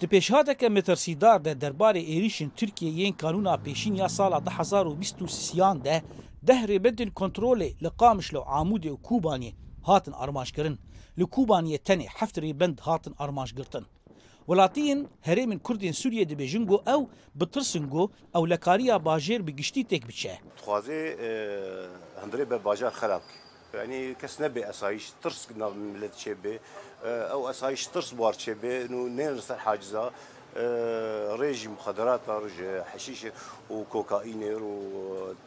Di pêşhadeke metersîdar de derbarê êrişên Tirkiyeyên kanûna pêşîn ya sala 2023yan de deh rêbedên kontrolê li qamişle Amûdê û Kubaniyê hatin armanjkirin li Kubaniyê tenê heft rêbend hatin armanjgirtin. Welatiyên herêmên Kurdên Sûriye dibêjin got ew bi tirsin got ew lekariya bajêr bi giştî têk biçe. Dixwazê e, hindirê be bajar xerak. يعني كسنبي اسايش ترس قلنا ملت شبي آه، او اسايش ترس بوار شبي انه نيرس الحاجزه آه، ريجي مخدرات رج حشيش وكوكايين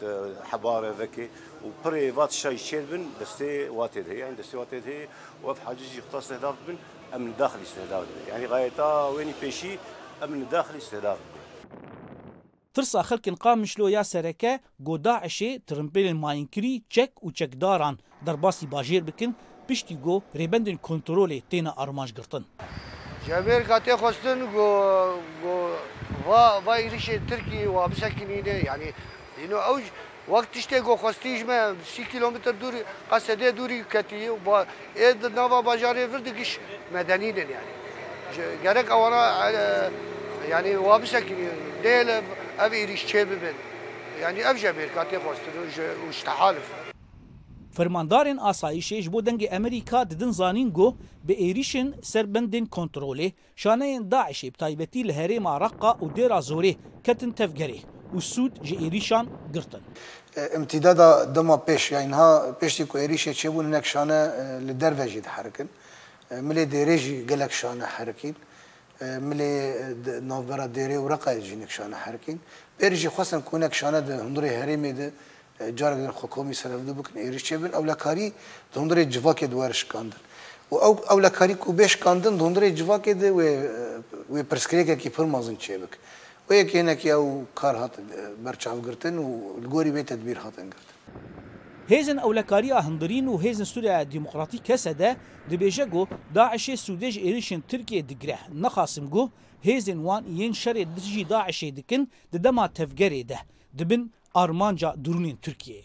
وحبارة ذكي وبريفات شاي شربن دستي واتد هي يعني دستي واتد هي وفي حاجز يختص استهداف بن أمن داخل استهداف يعني غايتها ويني بيشي أمن داخل استهداف بن ترسا خلق قام مشلو يا سركه قودا عشي ترمبيل ماينكري تشك و تشك داران درباسي باجير بكن بشتي جو ريبندن كنترولي تينا ارماج قرطن جابير كاتي خوستن جو جو وا وا يريش تركي وابسكنينه يعني لأنه اوج وقت تشتي جو خوستيج ما 6 كيلومتر دوري قصدي دوري كاتي و اد نوا باجاري فردكش مدنيين يعني جارك اورا يعني اه، وابسكني ديل اوی ریشچه ببن یعنی اف جبیر کاتی خواستن و اشتحالف فرماندارên asayişê ji bo dengê Emerîka didin zanîn got bi êrişin serbendên kontrolê şaneyên Daişê bi taybetî li herêma Reqa û dêra Zorê ketin tevgerê û sûd ji êrîşan girtin. Emtîdada dema pêş ya inha pêştî ku êrişê çêbûn hinek şane li derve jî diherkin. Milê dêrê jî gelek şane herikîn. ملی نافبرا دیره و رقای جینک شانه هرکین ایریجی خواستن کنک شانه ده هندوری هریمی ده جارگ دن خکومی سرفده بکن ایریج چه بین اولکاری ده هندوری جواک دوارش کندن و او اولکاری کو بیش کندن ده هندوری جواک ده و و پرسکریکه کی پر مازن چه بک و یکی نکی او کار هات برچاو گرتن و الگوری به تدبیر هاتن گرتن هێزن ئەو لە کاری هەندرین و هێزن سووریا دیموکراتی کەسە دە دەبێژە گو داعشێ سوودێژ عێریشن ترکێ دیگرە نەخاسم گو هێزن وان یەن شەرێ دژی داعشێ دکن دەدەما تەفگەرێ دە دبن ئارمانجا درونین ترکیە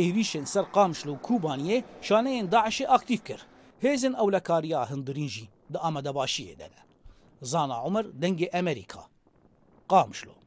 عێریشن سەر قامشل و کوبانیە شانەیەن داعشێ ئاکتیف کرد هێزن ئەو لە کاریا هەندرینژی دە ئامادەباشیە دەنە زانا عمر دەنگێ ئەمریکا قامشلو